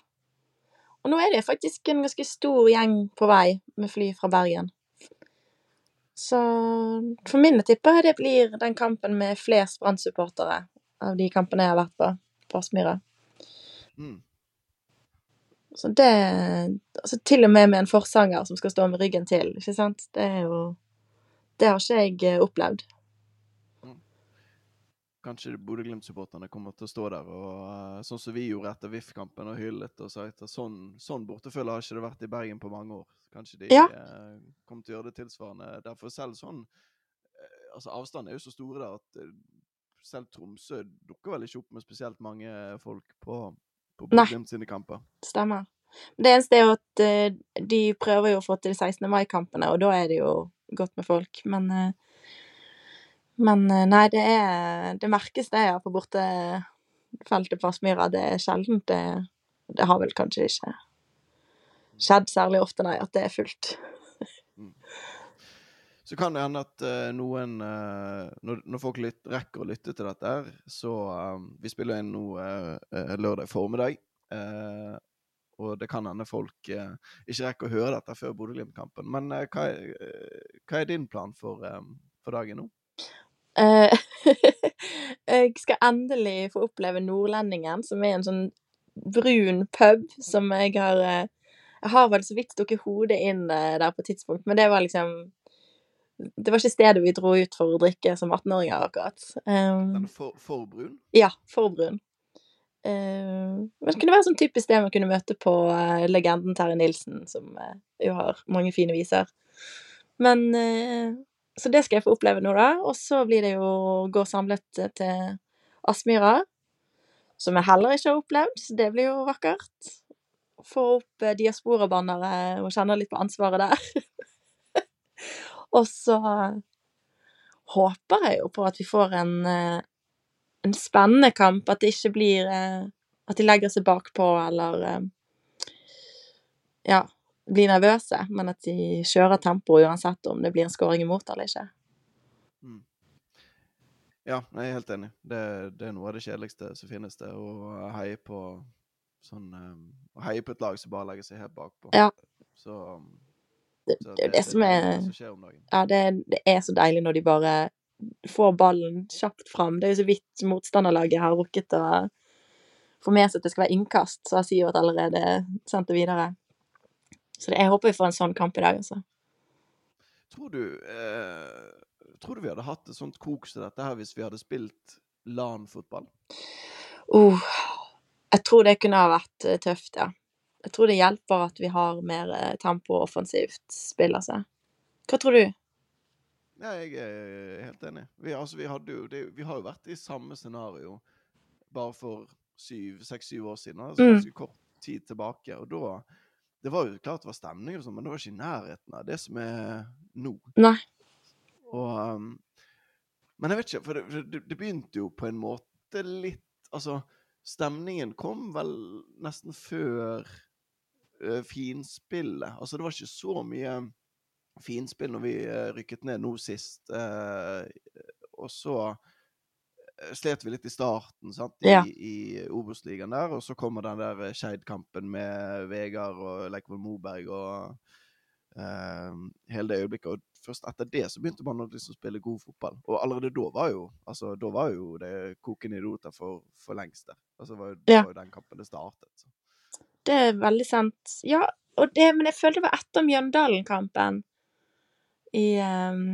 Og nå er det faktisk en ganske stor gjeng på vei med fly fra Bergen. Så for min tipper jeg det blir den kampen med flest Brann-supportere av de kampene jeg har vært på på Aspmyra.
Mm.
Så det Altså til og med med en forsanger som skal stå med ryggen til, ikke sant. Det er jo Det har ikke jeg eh, opplevd.
Kanskje Bodø-Glimt-supporterne kommer til å stå der og eh, sånn som vi gjorde etter VIF-kampen og hyllet og sa at sånn, sånn bortefølge har ikke det vært i Bergen på mange år. Kanskje de
Ja.
eh, kommer til å gjøre det tilsvarende. Derfor selv sånn eh, Altså Avstanden er jo så store der at eh, selv Tromsø dukker vel ikke opp med spesielt mange folk på, på. Bodø-Glimt sine kamper.
Stemmer. Det eneste er jo at eh, de prøver jo å få til 16. mai-kampene, og da er det jo godt med folk. Men eh, Men eh, nei, det er Det merkes det, ja, på bortefeltet på Aspmyra. Det er sjeldent det Det har vel kanskje ikke skjedd særlig ofte, nei, at det er fullt.
Så kan det hende at uh, noen uh, når, når folk litt, rekker å lytte til dette her, så eh, Vi spiller inn nå uh, lørdag formiddag. og det kan hende folk ikke rekker å høre dette før Bodø-Glimt-kampen. Men hva, hva er din plan for, um, for dagen nå?
Jeg skal endelig få oppleve Nordlendingen, som er en sånn brun pub som jeg har Jeg har vel så vidt stukket hodet inn eh, der på et tidspunkt, men det var liksom Det var ikke stedet vi dro ut for å drikke som 18-åringer, akkurat. Um,
Den for, for brun?
ja, for brun. Eh, men det kunne være sånn typisk sted man kunne møte på uh, legenden Terje Nilsen, som uh, jo har mange fine viser. Men Så det skal jeg få oppleve nå, da. Og så blir det jo å gå samlet til Aspmyra, som jeg heller ikke har opplevd, så det blir jo vakkert. Få opp eh, diasporabannere og kjenne litt på ansvaret der. og så håper jeg jo på at vi får en eh, en spennende kamp, at det ikke blir eh, At de legger seg bakpå eller eh, Ja, blir nervøse, men at de kjører tempoet uansett om det blir en skåring imot eller ikke.
Mm. Ja, jeg er helt enig. Det, det er noe av det kjedeligste som finnes, det. Å heie på sånn um, Å heie på et lag som bare legger seg helt bakpå.
Ja.
Så, um,
Det,
så
det er det som er
som skjer om dagen.
Ja, det, det er så deilig når de bare får ballen kjapt fram. Det er jo så vidt motstanderlaget har rukket å få med seg at det skal være innkast, så har Sivert allerede sendt det videre. Så det, jeg håper vi får en sånn kamp i dag, altså.
Tror du eh, Tror du vi hadde hatt et sånt kok som dette her hvis vi hadde spilt LAN-fotball?
Uh, jeg tror det kunne ha vært eh, tøft, ja. Jeg tror det hjelper at vi har mer eh, tempo offensivt spill, altså. Hva tror du?
Ja, jeg er helt enig. Vi, altså, vi, jo, det, vi har jo vært i samme scenario bare for seks-syv år siden. Altså
Mm.
kort tid tilbake. Og da Det var jo klart det var stemning, sånn, men det var ikke i nærheten av det som er nå.
Nei.
Og um, Men jeg vet ikke, for det, det, det begynte jo på en måte litt Altså, stemningen kom vel nesten før uh, finspillet. Altså, det var ikke så mye finspill når vi uh, rykket ned nå sist. Uh, og så slet vi litt i starten, sant, i,
Ja.
i Obos-ligaen der. Og så kommer den der Skeid-kampen med Vegard og Leikvoll Moberg og hele det øyeblikket. Og først etter det så begynte man å liksom spille god fotball. Og allerede da var jo altså, da var jo det kokende idioter for, for lengst der. Altså, det var,
Ja.
var jo den kampen det startet. Så.
Det er veldig sant. Ja, det, men jeg følte det var etter Mjøndalen-kampen i, um,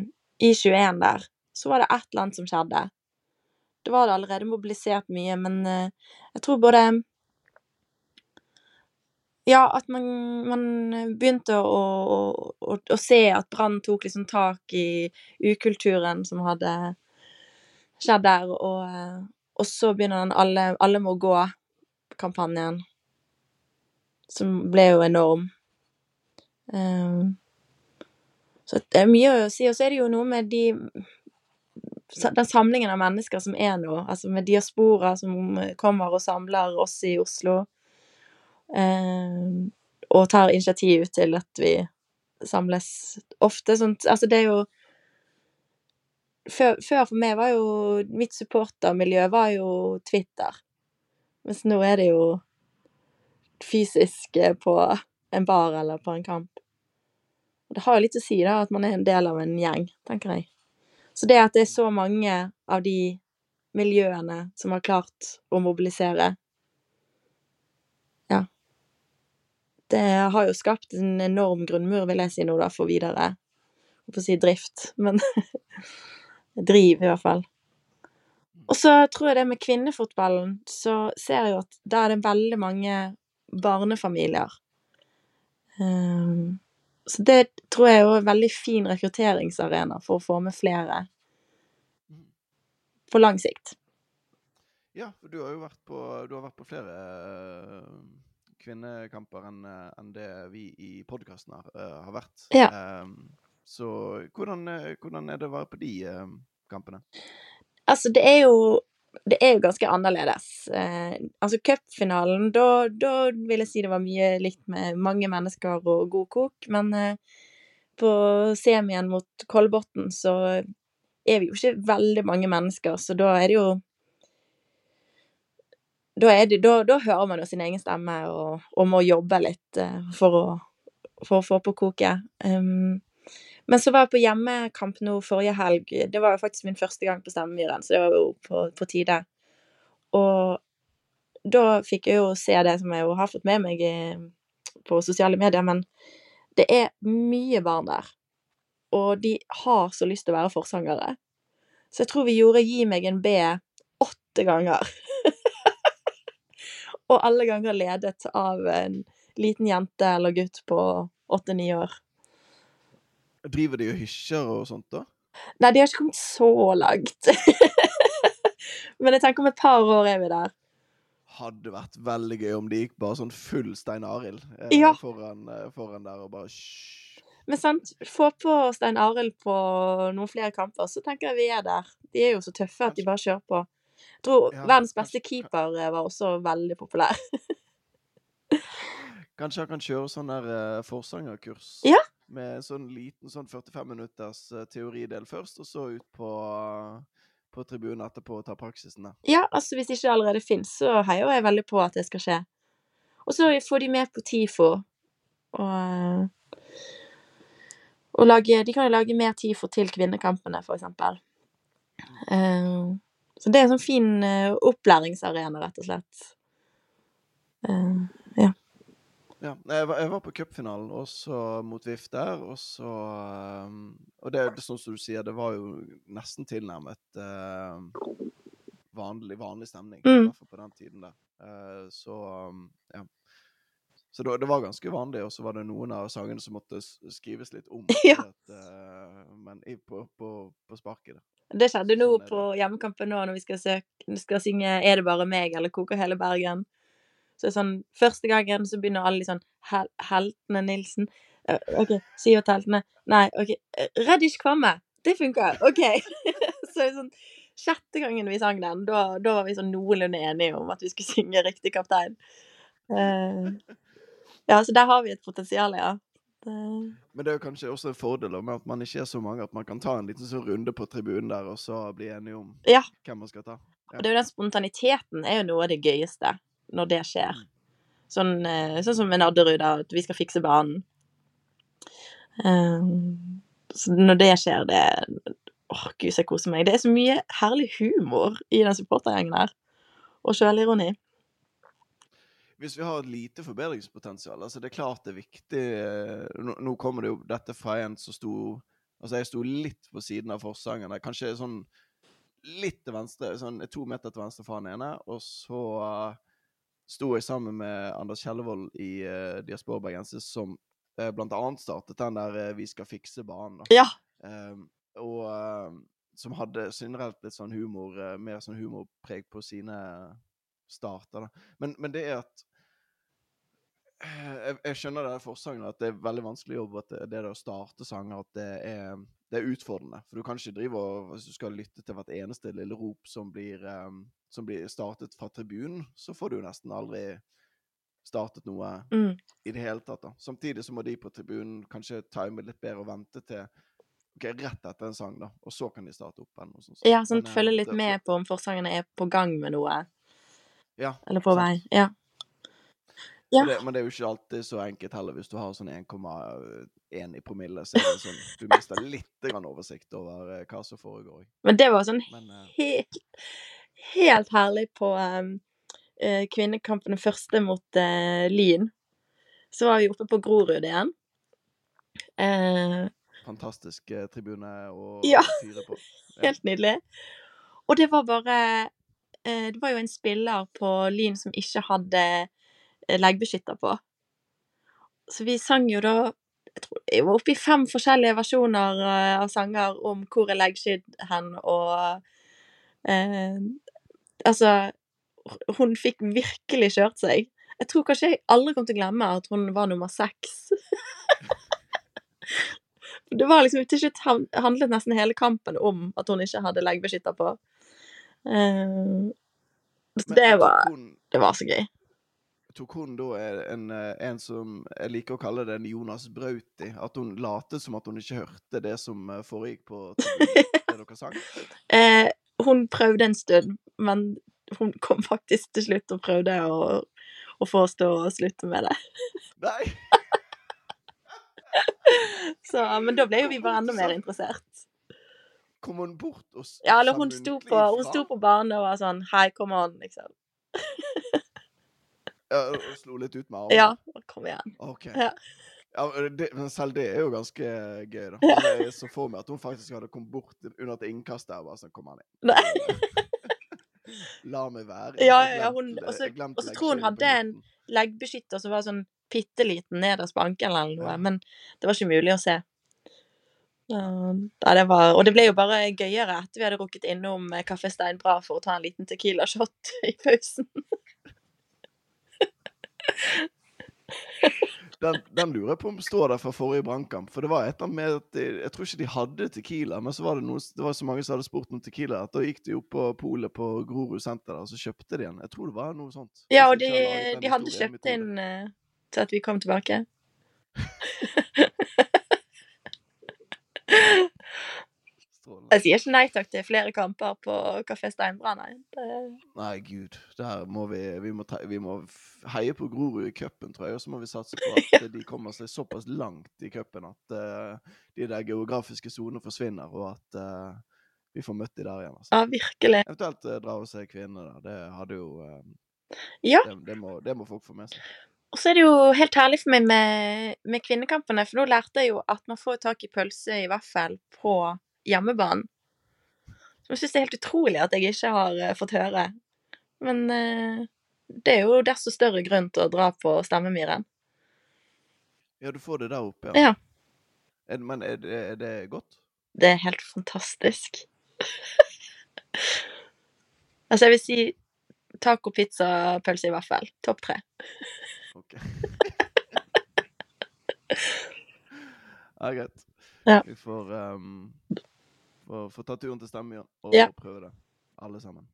i 21 der. Så var det et eller annet som skjedde. Da var det allerede mobilisert mye, men uh, jeg tror både Ja, at man, man begynte å, å, å, å se at Brann tok liksom tak i ukulturen som hadde skjedd der, og, eh, og så begynner den alle, alle må gå-kampanjen som ble jo enorm. Um, så det er mye å si. Og så er det jo noe med de Den samlingen av mennesker som er nå, altså med diaspora som kommer og samler oss i Oslo, og tar initiativ til at vi samles ofte. Sånt, altså det er jo før, før for meg var jo Mitt supportermiljø var jo Twitter. Mens nå er det jo fysisk eh, på en bar eller på en kamp. Det har jo litt å si, da, at man er en del av en gjeng, tenker jeg. Så det at det er så mange av de miljøene som har klart å mobilisere Ja. Det har jo skapt en enorm grunnmur, vil jeg si nå, da, for videre holdt på å si drift, men driv, i hvert fall. Og så tror jeg det med kvinnefotballen, så ser jeg jo at da er det veldig mange barnefamilier. Ehm, så det tror jeg er jo en veldig fin rekrutteringsarena for å få med flere på lang sikt.
Ja, du har jo vært på, har vært på flere eh, kvinnekamper enn en det vi i podkasten har, uh, har vært.
Ja.
Um, så hvordan, eh, hvordan er det å være på de uh, kampene?
Altså, det er jo det er jo ganske annerledes. Eh, altså, cupfinalen, da, da vil jeg si det var mye likt med mange mennesker og god kok, men eh, på semien mot Kolbotn så er vi jo ikke veldig mange mennesker, så da er det jo Da, det, da, da hører man jo sin egen stemme og, og må jobbe litt eh, for, å, for å få på koket. Um, men så var jeg på hjemmekamp nå forrige helg. Det var jo faktisk min første gang på Stemmemyren, så det var jo på, på tide. Og da fikk jeg jo se det som jeg jo har fått med meg i, på sosiale medier, men det er mye barn der. Og de har så lyst til å være forsangere. Så jeg tror vi gjorde Gi meg en B åtte ganger. Og alle ganger ledet av en liten jente eller gutt på åtte-ni år.
Driver de og hysjer og sånt, da?
Nei, de har ikke kommet så langt. Men jeg tenker om et par år er vi der.
Hadde vært veldig gøy om det gikk bare sånn full Stein Arild eh,
Ja.
foran, eh, foran der og bare hysj.
Men sant, få på Stein Arild på noen flere kamper, så tenker jeg vi er der. De er jo så tøffe at de bare kjører på. Jeg tror
Ja,
verdens beste
kanskje-
keeper eh, var også veldig populær.
Kanskje han kan kjøre sånn der uh, forsangerkurs
Ja.
med sånn liten sånn 45 minutters uh, teoridel først, og så ut på, på tribunen etterpå og ta praksisen der.
Ja, altså hvis ikke det allerede fins, så heier jeg veldig på at det skal skje. Og så får de med på TIFO. Og, lage, de kan jo lage mer TIFO til kvinnekampene, for eksempel. Eh, så det er en sånn fin eh, opplæringsarena, rett og slett. Uh,
Ja, ja. jeg var, jeg var på cupfinalen, og så mot VIF der, og så um, Og det er sånn som du sier, det var jo nesten tilnærmet uh, vanlig, vanlig stemning, i
Mm.
hvert fall på den tiden der. Uh, så ja. Så det, det var ganske vanlig, og så var det noen av sangene som måtte skrives litt om.
Ja.
At, eh, men i, på, på, på sparket.
Det skjedde nå
Sånn
på hjemmekampen nå når vi skal, søke, skal synge 'Er det bare meg?' eller 'Koker hele Bergen'. Så sånn, Første gangen så begynner alle litt sånn Hel 'Heltene Nilsen'. Eh, OK, til Heltene. Nei, OK. eh, Reddish Kvamme. Det funker. OK. så sånn Sjette gangen vi sang den, da, da var vi sånn noenlunde enige om at vi skulle synge riktig kaptein. Uh, ja, så der har vi et potensial, ja. Det...
Men det er jo kanskje også en fordel med at man ikke er så mange, at man kan ta en liten sånn runde på tribunen der, og så bli enige om
Ja.
hvem man skal ta.
Og det er jo den spontaniteten er jo noe av det gøyeste når det skjer. Sånn, eh, sånn som med Nadderud, at vi skal fikse banen. Eh, så når det skjer, det Åh, gud, så jeg koser meg. Det er så mye herlig humor i den supportergjengen her. Og sjølironi.
Hvis vi har et lite forbedringspotensial altså Det er klart det er viktig eh, Nå, nå kommer det jo dette fra en som sto Altså, jeg sto litt på siden av forsangen. Kanskje sånn litt til venstre, sånn to meter til venstre fra den ene. Og så uh, sto jeg sammen med Anders Kjellevold i uh, Diaspora Bergensis, som uh, blant annet startet den der uh, 'Vi skal fikse banen'. da.
Ja.
Um, og som hadde generelt litt sånn humor, mer sånn humorpreg på sine starter. da. Men, men det er at jeg, jeg skjønner det forsangen, at det er veldig vanskelig jobb. At det, det å starte sanger, at det er, det er utfordrende. For du kan ikke drive og Hvis du skal lytte til hvert eneste lille rop som blir, um, som blir startet fra tribunen, så får du nesten aldri startet noe
Mm.
i det hele tatt. da. Samtidig så må de på tribunen kanskje time litt bedre og vente til ok, rett etter en sang, da. Og så kan de starte opp. igjen. sånn
Ja, sånn
eh,
følge litt
det-
med på om forsangerne er på gang med noe.
Ja,
Eller på vei. Ja. Ja.
det, men det er jo ikke alltid så enkelt heller. Hvis du har sånn 1,1 i promille, så er det sånn Du mister litt grann oversikt over eh, hva som foregår.
Men det var sånn
Men uh...
helt, helt herlig på um, eh, kvinnekampen, den første mot uh, Lyn. Så var vi oppe på Grorud igjen. Uh,
fantastisk eh, tribune å
Ja.
fyre på. Ja.
helt nydelig. Og det var bare eh, Det var jo en spiller på Lyn som ikke hadde eh, leggbeskytter på. Så vi sang jo da jeg tror jeg var oppe i fem forskjellige versjoner eh, av sanger om hvor er leggskydd hen, og eh, Altså, hun fikk virkelig kjørt seg. Jeg tror kanskje jeg aldri kom til å glemme at hun var nummer seks. Det var liksom til slutt handlet nesten hele kampen om at hun ikke hadde leggbeskytter på. Eh, det var, det var så gøy.
Tok hun da en, eh, en som jeg liker å kalle den Jonas Brauti? At hun later som at hun ikke hørte det som eh, foregikk på det dere sang?
Eh, hun prøvde en stund, men hun kom faktisk til slutt og prøvde å, å få oss til å slutte med det.
Nei!
Så, men da ble jo vi bare enda mer interessert.
Kom hun bort og
Ja, eller hun sto på, hun sto på barnet og var sånn Hei, come on, liksom.
Ja, og slo litt ut med armen?
Ja, kom igjen.
Okay.
Ja.
Ja, det, men selv det er jo ganske gøy, da. Jeg så for meg at hun faktisk hadde kommet bort under et innkast der og bare sånn Kom han inn.
Nei.
La meg være.
Ja,
Jeg
ja, ja, hun-
også,
og så-
Jeg glemte
og så tror hun hadde en-. Leggbeskytter som var sånn bitte liten nederst på ankelen eller noe,
Ja.
men det var ikke mulig å se. Ja, ja, det var, og det ble jo bare gøyere etter vi hadde rukket innom eh, Kafé Steinbra for å ta en liten Tequila-shot i pausen.
Den, den lurer jeg på om står der fra forrige brannkamp. For det var et med at de, Jeg tror ikke de hadde Tequila, men så var det, noen, det var så mange som hadde spurt om Tequila, at da gikk de opp på polet på Grorud senter og så kjøpte de en. Jeg tror det var noe sånt.
Ja, og de, de hadde kjøpt inn uh, til at vi kom tilbake. Jeg sier ikke nei takk til flere kamper på Kafé Steinbra, nei. Det,
Nei, gud. Der må vi Vi må, ta, vi må heie på Grorud i cupen, tror jeg. Og så må vi satse på at de kommer seg såpass langt i cupen at uh, de der geografiske sonene forsvinner, og at uh, vi får møtt de der igjen. Altså.
ja, virkelig.
Eventuelt uh, dra og se kvinnene der. Det hadde jo eh,
Ja.
det, det, må, det må folk få med seg.
Og så er det jo helt herlig for meg med, med kvinnekampene, for nå lærte jeg jo at man får tak i pølse i vaffel på hjemmebanen. Som jeg syns det er helt utrolig at jeg ikke har eh, fått høre. Men eh, det er jo desto større grunn til å dra på Stemmemyren.
Ja, du får det der oppe,
Ja.
Er, men er det, er det godt?
Det er helt fantastisk. altså, jeg vil si taco, pizza, pølse i vaffel. Topp tre.
Ok. ja, greit.
Ja.
Vi får, um, får ta turen til Stemmemyr og
Ja.
prøve det, alle sammen.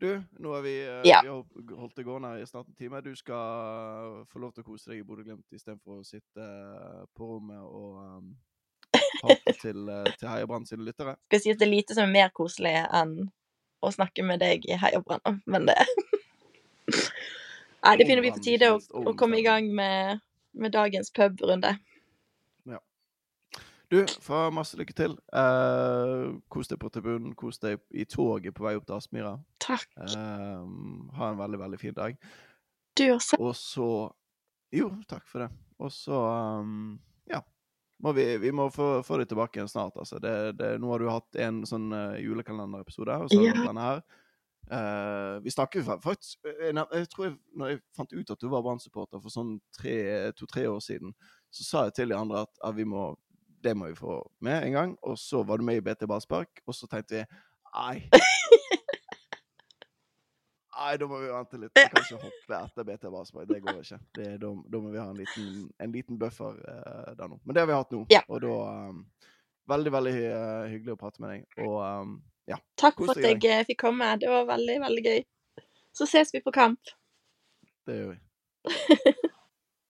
Du, nå har vi, eh,
Ja.
vi holdt det gående her i snart en time. Du skal få lov til å kose deg i Bodø-Glimt istedenfor å sitte eh, på rommet og um, hate til, eh, til Heia Brann sine lyttere.
Skal si at det er lite som er mer koselig enn å snakke med deg i Heia Brann, men det Nei, det
begynner
å bli på tide å, å komme i gang med, med dagens pubrunde.
Du, få masse lykke til. Uh, kos deg på tribunen. Kos deg i toget på vei opp til Aspmyra.
Takk.
Uh, ha en veldig, veldig fin dag.
Du også.
Og så Jo, takk for det. Og så um, Ja. Må vi, vi må få, få det tilbake igjen snart, altså. Det, det, nå har du hatt en sånn uh, julekalenderepisode, og så
Ja.
denne her. Uh, vi snakket fa- faktisk jeg, jeg tror jeg, Når jeg fant ut at du var Brann-supporter for sånn tre- to-tre år siden, så sa jeg til de andre at at vi må, det må vi få med en gang. Og så var du med i BT Ballspark, og så tenkte vi nei. Nei, da må vi vente litt. Vi kan ikke hoppe etter BT Ballspark. Det går ikke. Det, da, da må vi ha en liten, en liten buffer uh, der nå. Men det har vi hatt nå.
Ja.
Og da um, Veldig, veldig hy hyggelig å prate med deg. Og um, ja.
Takk for at jeg eh, fikk komme. Det var veldig, veldig gøy. Så ses vi på kamp.
Det gjør vi.